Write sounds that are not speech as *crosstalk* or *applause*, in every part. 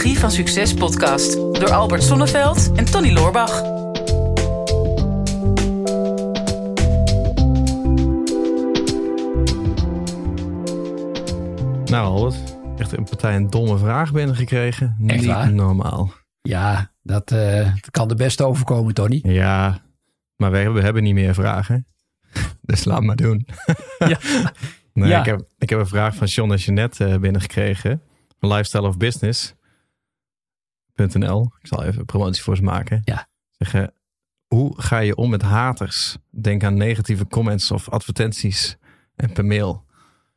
Psychologie van Succes podcast door Albert Sonneveld en Tony Loorbach. Nou Albert, echt een partij een domme vraag binnengekregen. Echt Niet waar? normaal. Ja, dat, eh, dat kan de beste overkomen, Tony. Ja, maar we hebben, we hebben niet meer vragen. *laughs* Dus laat maar doen. *laughs* Ja. Nee, Ja. ik, heb, ik heb een vraag van John en Jeanette eh, binnengekregen. Van lifestyleofbusiness.nl. Ik zal even promotie voor ze maken. Ja. Zeggen, hoe ga je om met haters? Denk aan negatieve comments of advertenties en per mail.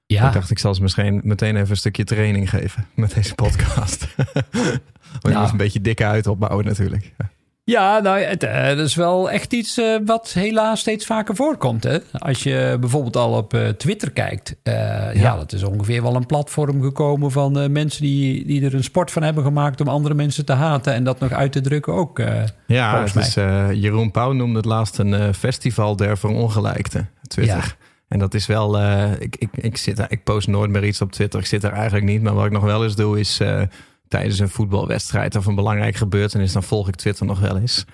Ja, Ik dacht, ik zal ze misschien meteen even een stukje training geven met deze podcast. *laughs* Want moet een beetje dikke uit opbouwen natuurlijk. Ja nou, het, eh, dat is wel echt iets eh, wat helaas steeds vaker voorkomt. Hè? Als je bijvoorbeeld al op eh, Twitter kijkt. eh, ja. dat is ongeveer wel een platform gekomen van mensen die, die er een sport van hebben gemaakt om andere mensen te haten. En dat nog uit te drukken ook. Ja, het is, Jeroen Pauw noemde het laatst een festival der verongelijkten. Twitter. Ja. En dat is wel, ik, ik, ik, zit ik post nooit meer iets op Twitter. Ik zit daar eigenlijk niet. Maar wat ik nog wel eens doe is tijdens een voetbalwedstrijd of een belangrijk gebeurtenis, dan volg ik Twitter nog wel eens.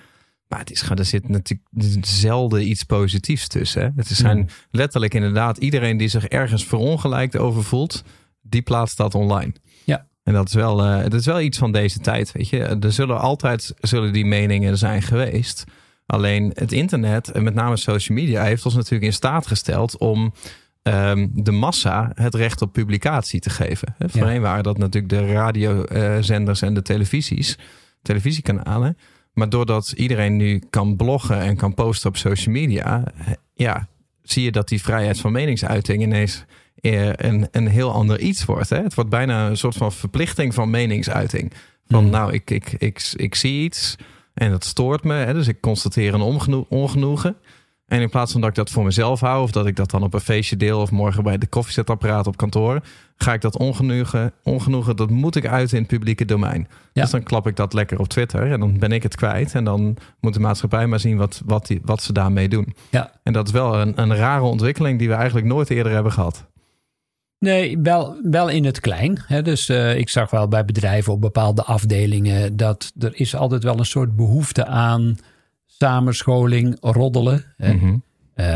Maar het is, er zit natuurlijk zelden iets positiefs tussen. Hè? Het zijn letterlijk inderdaad iedereen die zich ergens verongelijkt over voelt, die plaatst dat online. Ja. En dat is wel, eh, dat is wel iets van deze tijd, weet je. Er zullen altijd zullen die meningen zijn geweest. Alleen het internet en met name social media heeft ons natuurlijk in staat gesteld om ehm, de massa het recht op publicatie te geven. Hè, Voorheen waren dat natuurlijk de radiozenders en de televisies, televisiekanalen. Maar doordat iedereen nu kan bloggen en kan posten op social media, ja, zie je dat die vrijheid van meningsuiting ineens eh, een, een heel ander iets wordt. Hè? Het wordt bijna een soort van verplichting van meningsuiting. Van Mhm. nou, ik, ik, ik, ik zie iets en dat stoort me. Hè? Dus ik constateer een ongeno- ongenoegen. En in plaats van dat ik dat voor mezelf hou, of dat ik dat dan op een feestje deel, of morgen bij de koffiezetapparaat op kantoor, ga ik dat ongenoegen, ongenoegen dat moet ik uiten in het publieke domein. Ja. Dus dan klap ik dat lekker op Twitter en dan ben ik het kwijt. En dan moet de maatschappij maar zien wat, wat, die, wat ze daarmee doen. Ja. En dat is wel een, een rare ontwikkeling die we eigenlijk nooit eerder hebben gehad. Nee, wel, wel in het klein. Hè? Dus eh, ik zag wel bij bedrijven op bepaalde afdelingen dat er is altijd wel een soort behoefte aan samenscholing, roddelen. Hè? Mhm. Eh,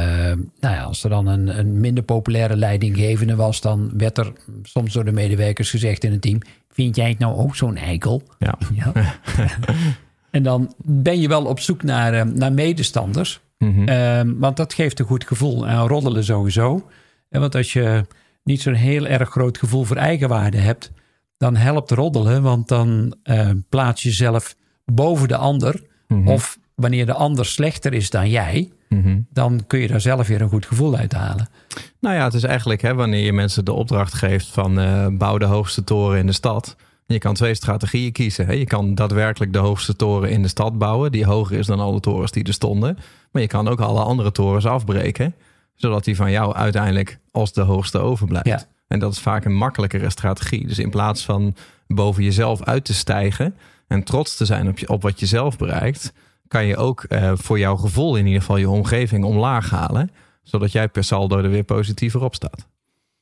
nou ja, als er dan een, een minder populaire leidinggevende was, dan werd er soms door de medewerkers gezegd in het team: Vind jij het nou ook zo'n eikel? Ja. Ja. en dan ben je wel op zoek naar, eh, naar medestanders. Mhm. Ehm, want dat geeft een goed gevoel. En roddelen sowieso. En want als je niet zo'n heel erg groot gevoel voor eigenwaarde hebt, dan helpt roddelen. Want dan eh, plaats je jezelf boven de ander. Mhm. Of wanneer de ander slechter is dan jij, Mhm. dan kun je daar zelf weer een goed gevoel uit halen. Nou ja, het is eigenlijk hè, wanneer je mensen de opdracht geeft van eh, bouw de hoogste toren in de stad. Je kan twee strategieën kiezen. Hè. Je kan daadwerkelijk de hoogste toren in de stad bouwen, die hoger is dan alle torens die er stonden. Maar je kan ook alle andere torens afbreken, zodat die van jou uiteindelijk als de hoogste overblijft. Ja. En dat is vaak een makkelijkere strategie. Dus in plaats van boven jezelf uit te stijgen en trots te zijn op, je, op wat je zelf bereikt, kan je ook eh, voor jouw gevoel in ieder geval je omgeving omlaag halen zodat jij per saldo er weer positiever op staat.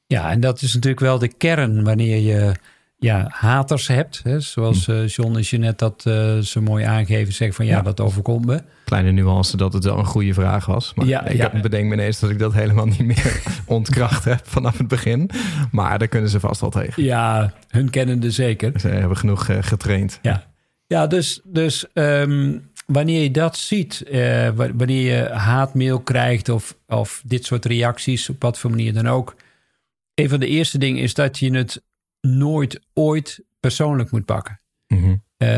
Ja, en dat is natuurlijk wel de kern wanneer je ja, haters hebt. Hè, zoals eh, John en Jeanette dat eh, zo mooi aangeven. Zeggen van ja, Ja. dat overkomt me. Kleine nuance dat het wel een goede vraag was. Maar Ja, ik ja. bedenk me ineens dat ik dat helemaal niet meer *laughs* ontkracht heb vanaf het begin. Maar daar kunnen ze vast wel tegen. Ja, hun kennende zeker. Ze hebben genoeg getraind. Ja, ja dus, dus ehm, wanneer je dat ziet, eh, wa- wanneer je haatmail krijgt of, of dit soort reacties, op wat voor manier dan ook. Een van de eerste dingen is dat je het nooit ooit persoonlijk moet pakken. Mhm. Eh,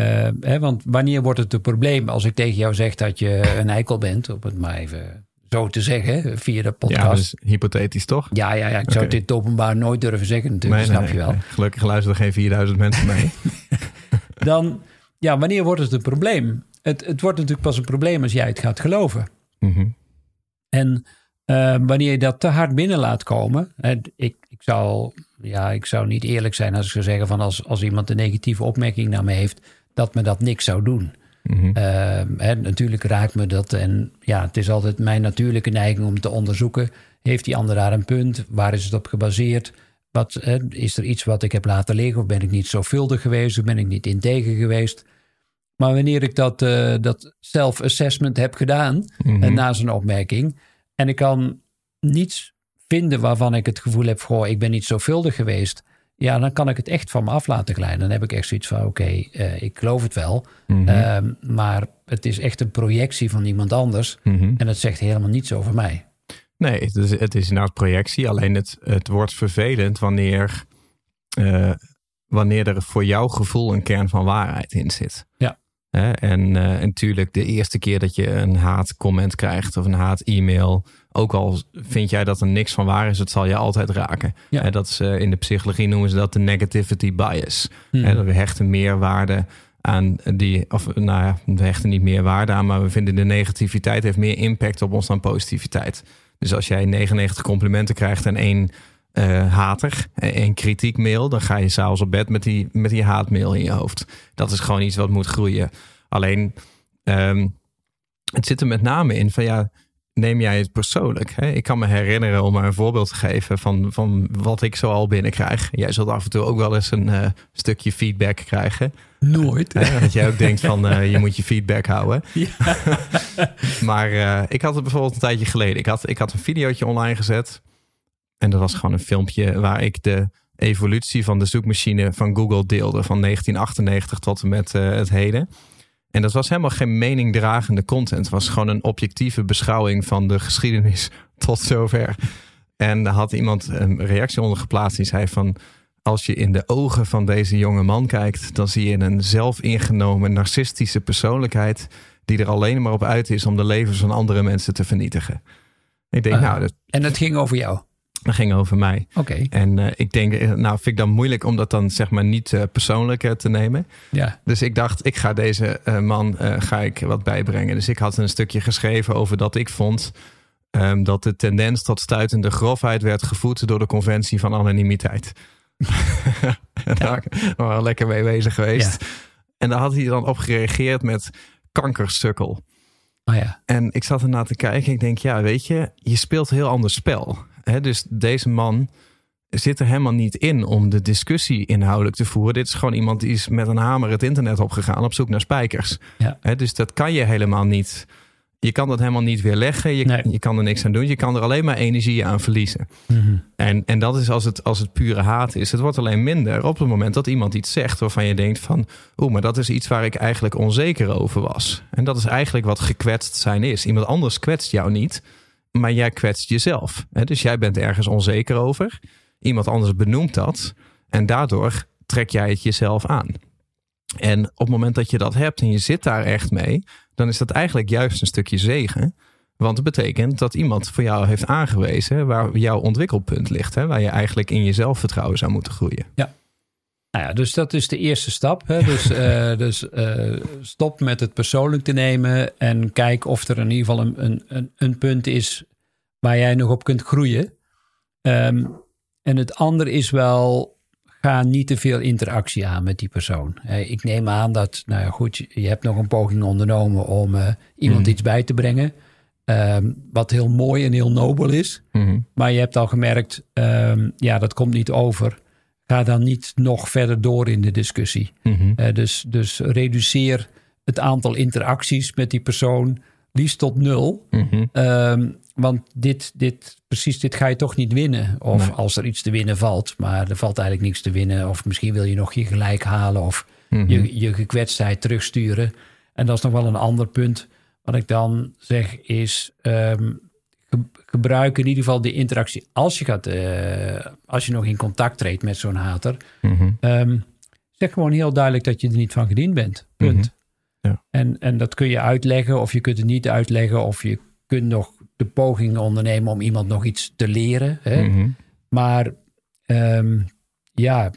hè, want wanneer wordt het een probleem als ik tegen jou zeg dat je een eikel bent, om het maar even zo te zeggen, via de Ja, podcast. dat is hypothetisch toch? Ja, ja, ja, ik zou het openbaar nooit durven zeggen natuurlijk, snap je wel. nee. Gelukkig luisteren geen 4000 mensen mee. *laughs* Dan, ja, wanneer wordt het een probleem? Het, het wordt natuurlijk pas een probleem als jij het gaat geloven. Mhm. En eh, wanneer je dat te hard binnen laat komen. Hè, ik, ik, zou, ja, ik zou niet eerlijk zijn als ik zou zeggen van als, als iemand een negatieve opmerking naar me heeft, dat me dat niks zou doen. Hè, natuurlijk raakt me dat. En ja, het is altijd mijn natuurlijke neiging om te onderzoeken. Heeft die ander daar een punt? Waar is het op gebaseerd? wat, hè, is er iets wat ik heb laten liggen? Of ben ik niet zorgvuldig geweest? Of ben ik niet integer geweest? Maar wanneer ik dat, eh, dat self-assessment heb gedaan Mhm. na zo'n opmerking. En ik kan niets vinden waarvan ik het gevoel heb: goh, ik ben niet zorgvuldig geweest. Ja, dan kan ik het echt van me af laten glijden. Dan heb ik echt zoiets van: oké, eh, ik geloof het wel. Mhm. Ehm, maar het is echt een projectie van iemand anders. Mhm. En het zegt helemaal niets over mij. Nee, het is, het is inderdaad projectie. Alleen het, het wordt vervelend wanneer, eh, wanneer er voor jouw gevoel een kern van waarheid in zit. Ja. En eh, natuurlijk de eerste keer dat je een haatcomment krijgt of een haat-e-mail, ook al vind jij dat er niks van waar is, het zal je altijd raken. Ja. Dat is, eh, in de psychologie noemen ze dat de negativity bias. Dat we hechten meerwaarde aan die, of nou ja, we hechten niet meer waarde aan, maar we vinden de negativiteit heeft meer impact op ons dan positiviteit. Dus als jij 99 complimenten krijgt en één eh, hater, en één kritiekmail, dan ga je s'avonds op bed met die, met die haatmail in je hoofd. Dat is gewoon iets wat moet groeien. Alleen, ehm, het zit er met name in van ja, neem jij het persoonlijk? Hè? Ik kan me herinneren om maar een voorbeeld te geven van, van wat ik zo al binnenkrijg. Jij zult af en toe ook wel eens een eh, stukje feedback krijgen. Nooit. Dat jij ook denkt van eh, je moet je feedback houden. *laughs* *laughs* maar eh, ik had het bijvoorbeeld een tijdje geleden. Ik had, ik had een videootje online gezet. En dat was gewoon een filmpje waar ik de evolutie van de zoekmachine van Google deelde. Van 1998 tot en met eh, het heden. En dat was helemaal geen meningdragende content. Het was gewoon een objectieve beschouwing van de geschiedenis *laughs* tot zover. En daar had iemand een reactie onder geplaatst die zei van... Als je in de ogen van deze jonge man kijkt, dan zie je een zelfingenomen, narcistische persoonlijkheid die er alleen maar op uit is om de levens van andere mensen te vernietigen. Ik denk, Ah. nou, dat, En het ging over jou. Dat ging over mij. Oké. En eh, ik denk, eh, nou, vind ik dan moeilijk om dat dan zeg maar niet eh, persoonlijk te nemen. Ja. Dus ik dacht, ik ga deze man ga ik wat bijbrengen. Dus ik had een stukje geschreven over dat ik vond ehm, dat de tendens tot stuitende grofheid werd gevoed door de conventie van anonimiteit. *laughs* en daar waren we lekker mee bezig geweest. En daar had hij dan op gereageerd met kankersukkel. Oh ja. En ik zat ernaar te kijken. Ik denk, ja, weet je, je speelt een heel ander spel. Hè, dus deze man zit er helemaal niet in om de discussie inhoudelijk te voeren. Dit is gewoon iemand die is met een hamer het internet opgegaan op zoek naar spijkers. Ja. Hè, dus dat kan je helemaal niet. Je kan dat helemaal niet weerleggen. Je, Nee. je kan er niks aan doen. Je kan er alleen maar energie aan verliezen. Mhm. En, en dat is als het, als het pure haat is. Het wordt alleen minder op het moment dat iemand iets zegt waarvan je denkt van... oeh, maar dat is iets waar ik eigenlijk onzeker over was. En dat is eigenlijk wat gekwetst zijn is. Iemand anders kwetst jou niet, maar jij kwetst jezelf. Hè? Dus jij bent ergens onzeker over. Iemand anders benoemt dat. En daardoor trek jij het jezelf aan. En op het moment dat je dat hebt en je zit daar echt mee... dan is dat eigenlijk juist een stukje zegen... Want het betekent dat iemand voor jou heeft aangewezen waar jouw ontwikkelpunt ligt. Hè? Waar je eigenlijk in je zelfvertrouwen zou moeten groeien. Nou ja, dus dat is de eerste stap. Hè? *laughs* Dus, eh, dus eh, stop met het persoonlijk te nemen en kijk of er in ieder geval een, een, een, punt is waar jij nog op kunt groeien. Ehm, en het andere is wel, ga niet te veel interactie aan met die persoon. Ik neem aan dat, nou ja, goed, je, je hebt nog een poging ondernomen om eh, iemand Mhm. iets bij te brengen. Ehm, wat heel mooi en heel nobel is. Mhm. Maar je hebt al gemerkt, ehm, ja, dat komt niet over. Ga dan niet nog verder door in de discussie. Mhm. Eh, dus, dus reduceer het aantal interacties met die persoon liefst tot nul. Mhm. Ehm, want dit, dit, precies dit ga je toch niet winnen. Of Nee. als er iets te winnen valt, maar er valt eigenlijk niks te winnen. Of misschien wil je nog je gelijk halen of Mhm. je, je gekwetstheid terugsturen. En dat is nog wel een ander punt. Wat ik dan zeg is, ehm, ge- gebruik in ieder geval de interactie als je, gaat, eh, als je nog in contact treedt met zo'n hater. Mhm. Ehm, zeg gewoon heel duidelijk dat je er niet van gediend bent. Punt. Mhm. Ja. En, en dat kun je uitleggen of je kunt het niet uitleggen of je kunt nog de poging ondernemen om iemand nog iets te leren. Hè? Mhm. Maar ehm, ja,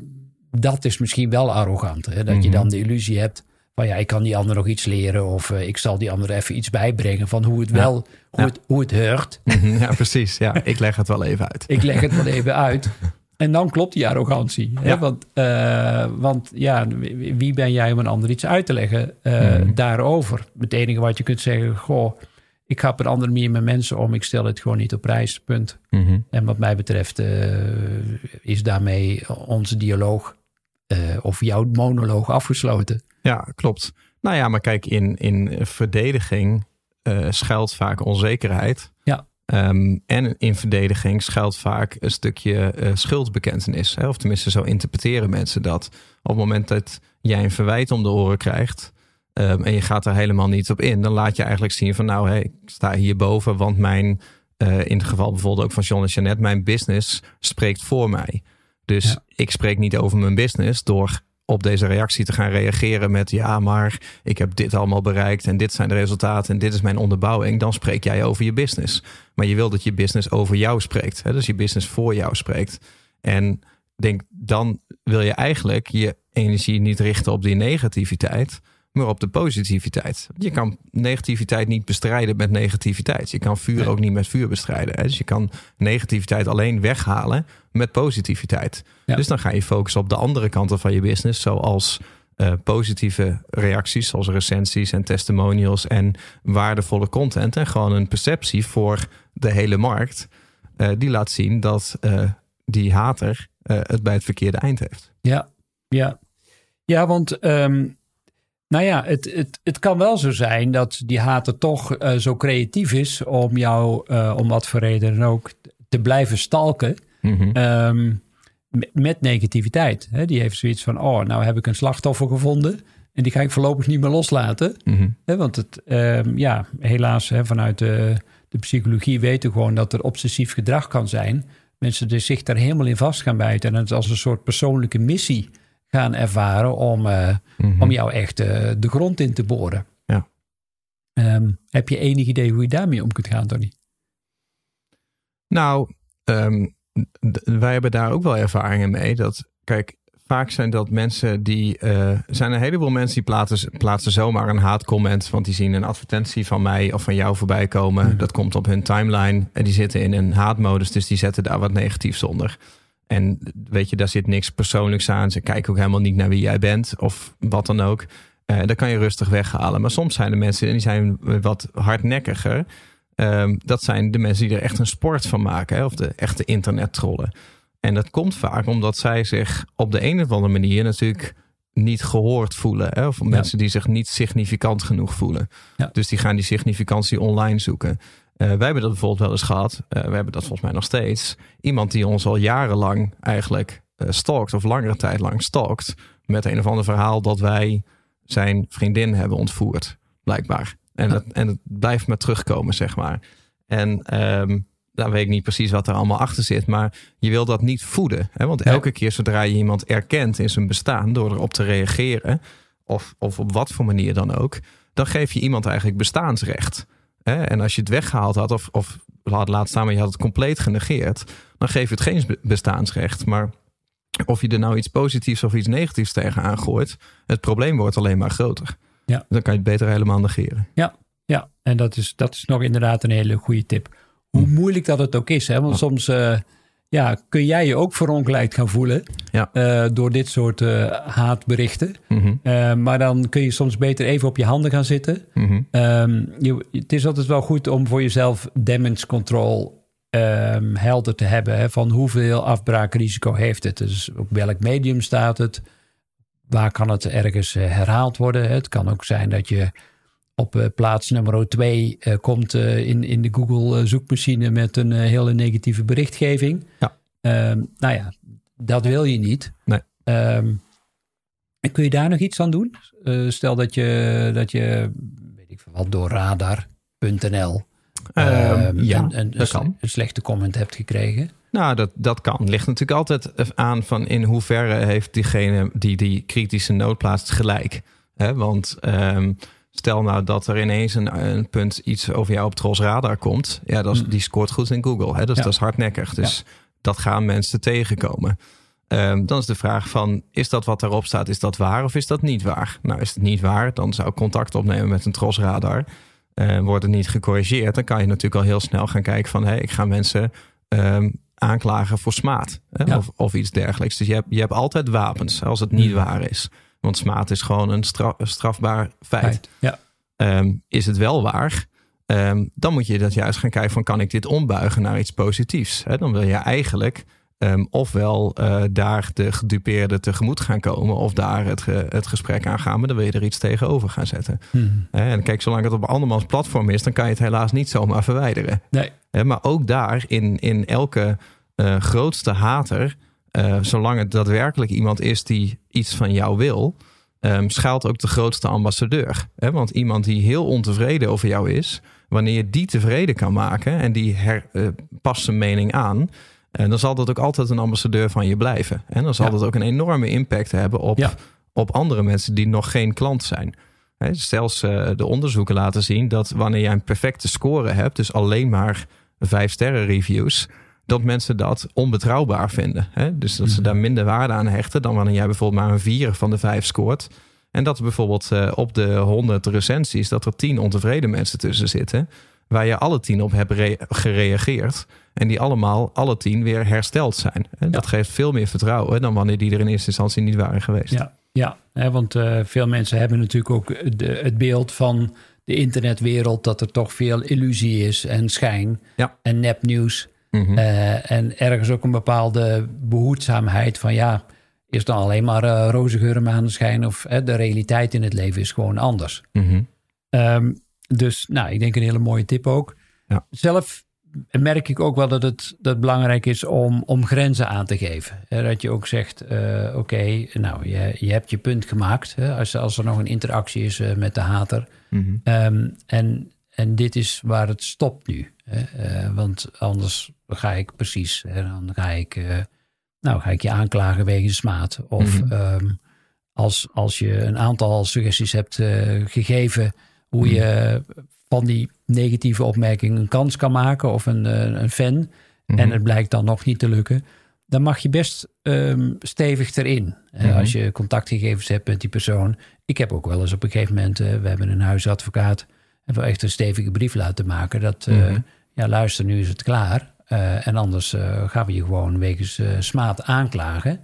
dat is misschien wel arrogant. Hè? Dat je dan de illusie hebt van ja, ik kan die ander nog iets leren. Of eh, ik zal die ander even iets bijbrengen van hoe het Ja. wel, hoe, Ja. het, hoe het heurt. Mhm. Ja, precies. Ja, *laughs* ik leg het wel even uit. Ik leg het wel even *laughs* uit. En dan klopt die arrogantie. Hè? Ja. Want, eh, want ja, wie ben jij om een ander iets uit te leggen eh, Mhm. daarover? Het enige wat je kunt zeggen, goh, ik ga op een andere manier met mensen om. Ik stel het gewoon niet op prijs, punt. Mhm. En wat mij betreft is daarmee onze dialoog eh, of jouw monoloog afgesloten. Ja, klopt. Nou ja, maar kijk, in, in verdediging eh, schuilt vaak onzekerheid. Ja. Ehm, en in verdediging schuilt vaak een stukje eh, schuldbekentenis. Hè? Of tenminste, zo interpreteren mensen dat. Op het moment dat jij een verwijt om de oren krijgt. ehm, en je gaat er helemaal niet op in. dan laat je eigenlijk zien van, nou, hey, ik sta hierboven. Want mijn, in het geval bijvoorbeeld ook van John en Jeanette, mijn business spreekt voor mij. Dus Ja. ik spreek niet over mijn business door op deze reactie te gaan reageren met ja, maar ik heb dit allemaal bereikt en dit zijn de resultaten en dit is mijn onderbouwing, dan spreek jij over je business. Maar je wil dat je business over jou spreekt, hè? dus je business voor jou spreekt. En denk, dan wil je eigenlijk je energie niet richten op die negativiteit, maar op de positiviteit. Je kan negativiteit niet bestrijden met negativiteit. Je kan vuur ook niet met vuur bestrijden. Hè? Dus je kan negativiteit alleen weghalen met positiviteit. Ja. Dus dan ga je focussen op de andere kanten van je business, zoals eh, positieve reacties, zoals recensies en testimonials en waardevolle content. En gewoon een perceptie voor de hele markt, eh, die laat zien dat eh, die hater het bij het verkeerde eind heeft. Ja, ja. Ja, want ehm, nou ja, het, het, het kan wel zo zijn dat die hater toch eh, zo creatief is om jou, eh, om wat voor reden dan ook, te blijven stalken ehm, met, met negativiteit. Hè, die heeft zoiets van, oh, nou heb ik een slachtoffer gevonden en die ga ik voorlopig niet meer loslaten. Mhm. Hè, want het, ehm, ja, helaas hè, vanuit de, de psychologie weten we gewoon dat er obsessief gedrag kan zijn. Mensen die zich daar helemaal in vast gaan bijten en het als een soort persoonlijke missie gaan ervaren om, eh, Mhm. om jou echt eh, de grond in te boren. Ja. Ehm, heb je enig idee hoe je daarmee om kunt gaan, Tony? Nou, ehm, wij hebben daar ook wel ervaringen mee. Dat, kijk, vaak zijn dat mensen die. eh zijn een heleboel mensen die plaatsen, plaatsen zomaar een haatcomment. Want die zien een advertentie van mij of van jou voorbij komen. Mhm. Dat komt op hun timeline. En die zitten in een haatmodus. Dus die zetten daar wat negatiefs onder. En weet je, daar zit niks persoonlijks aan. Ze kijken ook helemaal niet naar wie jij bent of wat dan ook. Eh dat kan je rustig weghalen. Maar soms zijn er mensen en die zijn wat hardnekkiger. Ehm, dat zijn de mensen die er echt een sport van maken. Hè? Of de echte internettrollen. En dat komt vaak omdat zij zich op de een of andere manier natuurlijk niet gehoord voelen. Hè? Of mensen die zich niet significant genoeg voelen. Ja. Dus die gaan die significantie online zoeken. Eh, wij hebben dat bijvoorbeeld wel eens gehad. Eh, we hebben dat volgens mij nog steeds. Iemand die ons al jarenlang eigenlijk eh stalkt. Of langere tijd lang stalkt. Met een of ander verhaal dat wij zijn vriendin hebben ontvoerd. Blijkbaar. En, dat, en het blijft maar terugkomen, zeg maar. En ehm dan weet ik niet precies wat er allemaal achter zit. Maar je wil dat niet voeden. Hè? Want elke keer zodra je iemand erkent in zijn bestaan... door erop te reageren... of, of op wat voor manier dan ook... dan geef je iemand eigenlijk bestaansrecht. Hè? En als je het weggehaald had... of, of staan, maar je had het compleet genegeerd... dan geef je het geen be- bestaansrecht. Maar of je er nou iets positiefs of iets negatiefs tegen aangooit... het probleem wordt alleen maar groter. Ja. Dan kan je het beter helemaal negeren. Ja, en dat is, dat is nog inderdaad een hele goede tip. Hoe moeilijk dat het ook is, hè? want soms eh, ja, kun jij je ook verongelijkt gaan voelen Ja. eh, door dit soort eh, haatberichten. Mhm, Eh, maar dan kun je soms beter even op je handen gaan zitten. mhm. Ehm, je, het is altijd wel goed om voor jezelf damage control ehm, helder te hebben. Hè, van hoeveel afbraakrisico heeft het. Dus op welk medium staat het? Waar kan het ergens herhaald worden? Het kan ook zijn dat je op eh, plaats nummer 2 komt eh, in, in de Google eh, zoekmachine met een eh, hele negatieve berichtgeving. Ja. Ehm, nou ja, dat wil je niet. Nee. Ehm, en kun je daar nog iets aan doen? Eh, stel dat je, dat je, weet ik veel wat, door radar.nl Ehm, ja, een, een, dat een, kan. een slechte comment hebt gekregen. Nou, dat, dat kan. Ligt natuurlijk altijd aan van in hoeverre heeft diegene die die kritische noot plaatst gelijk. Hè? Want stel nou dat er ineens een, een punt iets over jou op Trolls Radar komt. Ja, dat is, Hmm. die scoort goed in Google. Hè? Dus Ja. dat is hardnekkig. Dus dat gaan mensen tegenkomen. Ehm, dan is de vraag van, is dat wat daarop staat, is dat waar of is dat niet waar? Nou, is het niet waar, dan zou ik contact opnemen met een Trolls Radar. Eh, wordt het niet gecorrigeerd, dan kan je natuurlijk al heel snel gaan kijken van... hé, ik ga mensen ehm, aanklagen voor smaad hè, Ja. of, of iets dergelijks. Dus je hebt, je hebt altijd wapens als het niet Hmm. waar is. Want smaad is gewoon een, stra- een strafbaar feit. Feit. Ja. Ehm, is het wel waar? Ehm, dan moet je dat juist gaan kijken van kan ik dit ombuigen naar iets positiefs. Hè? Dan wil je eigenlijk um, ofwel uh, daar de gedupeerde tegemoet gaan komen of daar het, het gesprek aan gaan, maar dan wil je er iets tegenover gaan zetten. Hmm. En kijk, zolang het op andermans platform is, dan kan je het helaas niet zomaar verwijderen. Nee. Maar ook daar in, in elke uh, grootste hater, uh, zolang het daadwerkelijk iemand is die iets van jou wil, um, schuilt ook de grootste ambassadeur. Want iemand die heel ontevreden over jou is, wanneer je die tevreden kan maken en die her, uh, past zijn mening aan, en dan zal dat ook altijd een ambassadeur van je blijven. En dan zal ja. dat ook een enorme impact hebben op, op andere mensen die nog geen klant zijn. He, zelfs uh, de onderzoeken laten zien dat wanneer jij een perfecte score hebt, dus alleen maar vijf sterren reviews, dat mensen dat onbetrouwbaar vinden. He, dus dat ze daar minder waarde aan hechten dan wanneer jij bijvoorbeeld maar een vier van de vijf scoort. En dat er bijvoorbeeld uh, op de 100 recensies dat er tien ontevreden mensen tussen zitten waar je alle tien op hebt gereageerd. En die allemaal, alle tien, weer hersteld zijn. En dat geeft veel meer vertrouwen dan wanneer die er in eerste instantie niet waren geweest. Ja, ja hè, want uh, veel mensen hebben natuurlijk ook de, het beeld van de internetwereld dat er toch veel illusie is en schijn ja. en nepnieuws. Mm -hmm. uh, en ergens ook een bepaalde behoedzaamheid van ja, is dan alleen maar uh, roze geur maneschijn of de realiteit in het leven is gewoon anders. Mm -hmm. um, dus nou, ik denk een hele mooie tip ook. Ja. Zelf merk ik ook wel dat het, dat belangrijk is om, om grenzen aan te geven. dat je ook zegt, uh, oké, nou, je, je hebt je punt gemaakt. Hè, als, als er nog een interactie is uh, met de hater. Mm -hmm. um, en, en dit is waar het stopt nu. Uh, want anders ga ik precies, hè, dan ga ik, nou, ga ik je aanklagen wegens smaad. Of mm -hmm. um, als, als je een aantal suggesties hebt gegeven hoe je van die negatieve opmerking een kans kan maken of een, een fan. Mm -hmm. En het blijkt dan nog niet te lukken. Dan mag je best um, stevig erin. Als je contactgegevens hebt met die persoon. Ik heb ook wel eens op een gegeven moment, we hebben een huisadvocaat. En we echt een stevige brief laten maken. Dat, uh, mm -hmm. Ja, luister, nu is het klaar. Uh, en anders gaan we je gewoon wegens smaad aanklagen.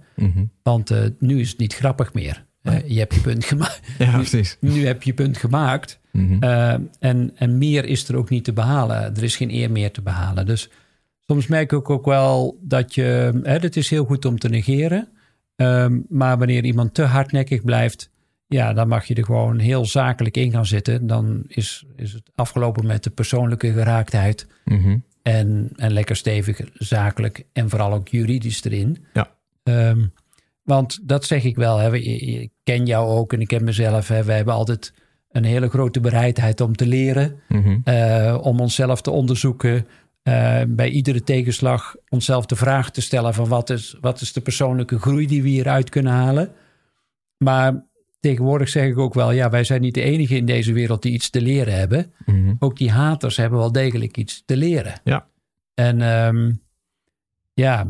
Want nu is het niet grappig meer. je hebt je punt gemaakt. *laughs* Ja, precies. Nu, *laughs* nu heb je je punt gemaakt. Mhm. En, en meer is er ook niet te behalen. Er is geen eer meer te behalen. Dus soms merk ik ook wel dat je. Hè, het is heel goed om te negeren. Um, maar wanneer iemand te hardnekkig blijft. Ja, dan mag je er gewoon heel zakelijk in gaan zitten. Dan is, is het afgelopen met de persoonlijke geraaktheid. Mm-hmm. En, en lekker stevig zakelijk. En vooral ook juridisch erin. Ja. Um, want dat zeg ik wel. Hè. Ik ken jou ook en ik ken mezelf. Hè. We hebben altijd een hele grote bereidheid om te leren, mm-hmm. uh, om onszelf te onderzoeken. Uh, bij iedere tegenslag onszelf de vraag te stellen van wat is, wat is de persoonlijke groei die we hieruit kunnen halen. Maar tegenwoordig zeg ik ook wel, ja, wij zijn niet de enige in deze wereld die iets te leren hebben. Mm-hmm. Ook die haters hebben wel degelijk iets te leren. Ja. En um, ja,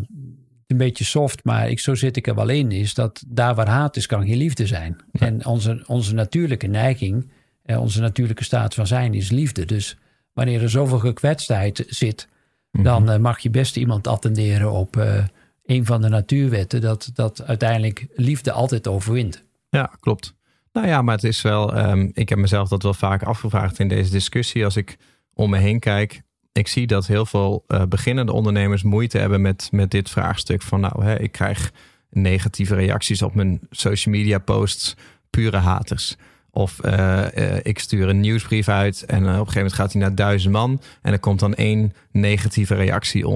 een beetje soft, maar ik, zo zit ik er wel in, is dat daar waar haat is, kan geen liefde zijn. Ja. En onze, onze natuurlijke neiging, eh, onze natuurlijke staat van zijn is liefde. Dus wanneer er zoveel gekwetstheid zit, Mhm. dan uh, mag je best iemand attenderen op uh, een van de natuurwetten, dat, dat uiteindelijk liefde altijd overwint. Ja, klopt. Nou ja, maar het is wel, um, ik heb mezelf dat wel vaak afgevraagd in deze discussie. Als ik om me heen kijk, ik zie dat heel veel uh, beginnende ondernemers moeite hebben met, met dit vraagstuk. Van nou, hè, ik krijg negatieve reacties op mijn social media posts, pure haters. Of uh, uh, ik stuur een nieuwsbrief uit en op een gegeven moment gaat hij naar duizend man. En er komt dan één negatieve reactie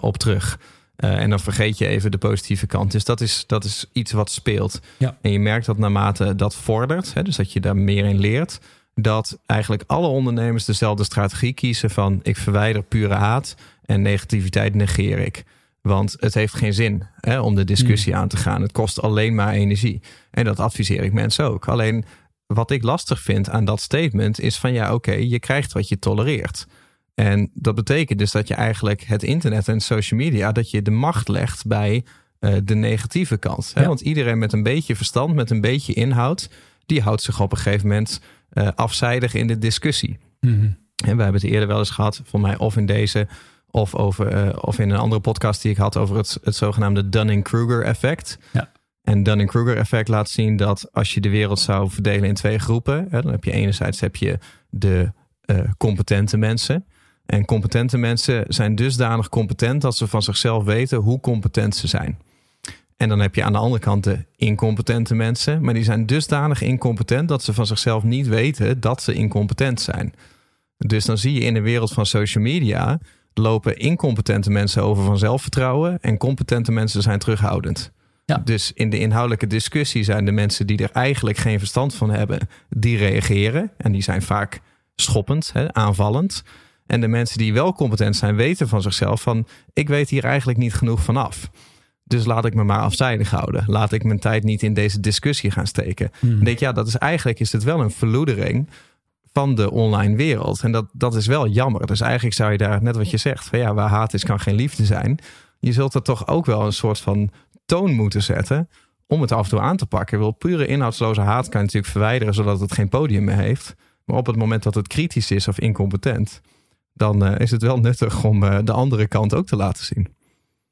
op terug. En dan vergeet je even de positieve kant. Dus dat is, dat is iets wat speelt. Ja. En je merkt dat naarmate dat vordert, hè, dus dat je daar meer in leert, dat eigenlijk alle ondernemers dezelfde strategie kiezen van ik verwijder pure haat en negativiteit negeer ik. Want het heeft geen zin hè, om de discussie mm. aan te gaan. Het kost alleen maar energie. En dat adviseer ik mensen ook. Alleen wat ik lastig vind aan dat statement is van ja, oké, okay, je krijgt wat je tolereert. En dat betekent dus dat je eigenlijk het internet en social media, dat je de macht legt bij uh, de negatieve kant. Hè? Ja. Want iedereen met een beetje verstand, met een beetje inhoud, die houdt zich op een gegeven moment uh, afzijdig in de discussie. Mm-hmm. En we hebben het eerder wel eens gehad, voor mij of in deze of, over, uh, of in een andere podcast die ik had over het, het zogenaamde Dunning-Kruger effect. Ja. En Dunning-Kruger effect laat zien dat als je de wereld zou verdelen in twee groepen, hè, dan heb je enerzijds heb je de competente mensen. En competente mensen zijn dusdanig competent dat ze van zichzelf weten hoe competent ze zijn. En dan heb je aan de andere kant de incompetente mensen, maar die zijn dusdanig incompetent dat ze van zichzelf niet weten dat ze incompetent zijn. Dus dan zie je in de wereld van social media lopen incompetente mensen over van zelfvertrouwen en competente mensen zijn terughoudend. Ja. Dus in de inhoudelijke discussie zijn de mensen die er eigenlijk geen verstand van hebben, die reageren. En die zijn vaak schoppend, hè, aanvallend. En de mensen die wel competent zijn, weten van zichzelf van ik weet hier eigenlijk niet genoeg vanaf. Dus laat ik me maar afzijdig houden. Laat ik mijn tijd niet in deze discussie gaan steken. Hmm. denk ja, dat is eigenlijk is het wel een verloedering van de online wereld. En dat, dat is wel jammer. Dus eigenlijk zou je daar, net wat je zegt, van ja, waar haat is, kan geen liefde zijn. Je zult er toch ook wel een soort van toon moeten zetten om het af en toe aan te pakken. Wel pure inhoudsloze haat kan je natuurlijk verwijderen zodat het geen podium meer heeft. Maar op het moment dat het kritisch is of incompetent, dan uh, is het wel nuttig om uh, de andere kant ook te laten zien.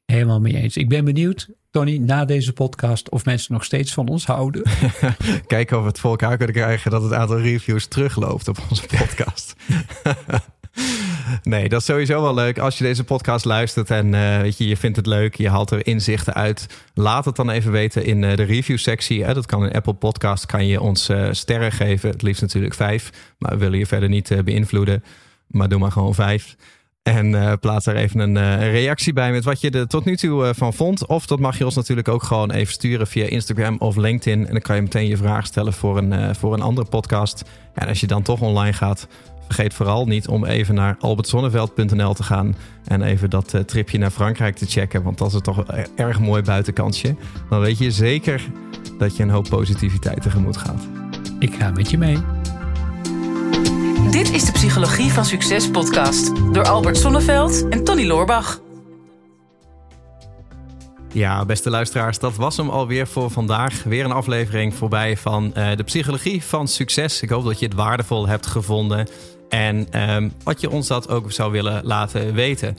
Helemaal mee eens. Ik ben benieuwd, Tony, na deze podcast of mensen nog steeds van ons houden. *laughs* Kijken of we het voor elkaar kunnen krijgen dat het aantal reviews terugloopt op onze *laughs* podcast. nee, dat is sowieso wel leuk. Als je deze podcast luistert en uh, weet je, je vindt het leuk, je haalt er inzichten uit. Laat het dan even weten in uh, de review sectie. Hè. Dat kan in Apple Podcast, kan je ons uh, sterren geven. Het liefst natuurlijk vijf, maar we willen je verder niet beïnvloeden. Maar doe maar gewoon vijf. En uh, plaats daar even een uh, reactie bij met wat je er tot nu toe uh, van vond. Of dat mag je ons natuurlijk ook gewoon even sturen via Instagram of LinkedIn. En dan kan je meteen je vraag stellen voor een, voor een andere podcast. En als je dan toch online gaat, vergeet vooral niet om even naar albertzonneveld.nl te gaan. En even dat tripje naar Frankrijk te checken. Want dat is toch een erg mooi buitenkantje. Dan weet je zeker dat je een hoop positiviteit tegemoet gaat. Ik ga met je mee. Dit is de Psychologie van Succes podcast door Albert Sonneveld en Tony Loorbach. Ja, beste luisteraars, dat was hem alweer voor vandaag. Weer een aflevering voorbij van uh, de Psychologie van Succes. Ik hoop dat je het waardevol hebt gevonden en uh, wat je ons dat ook zou willen laten weten.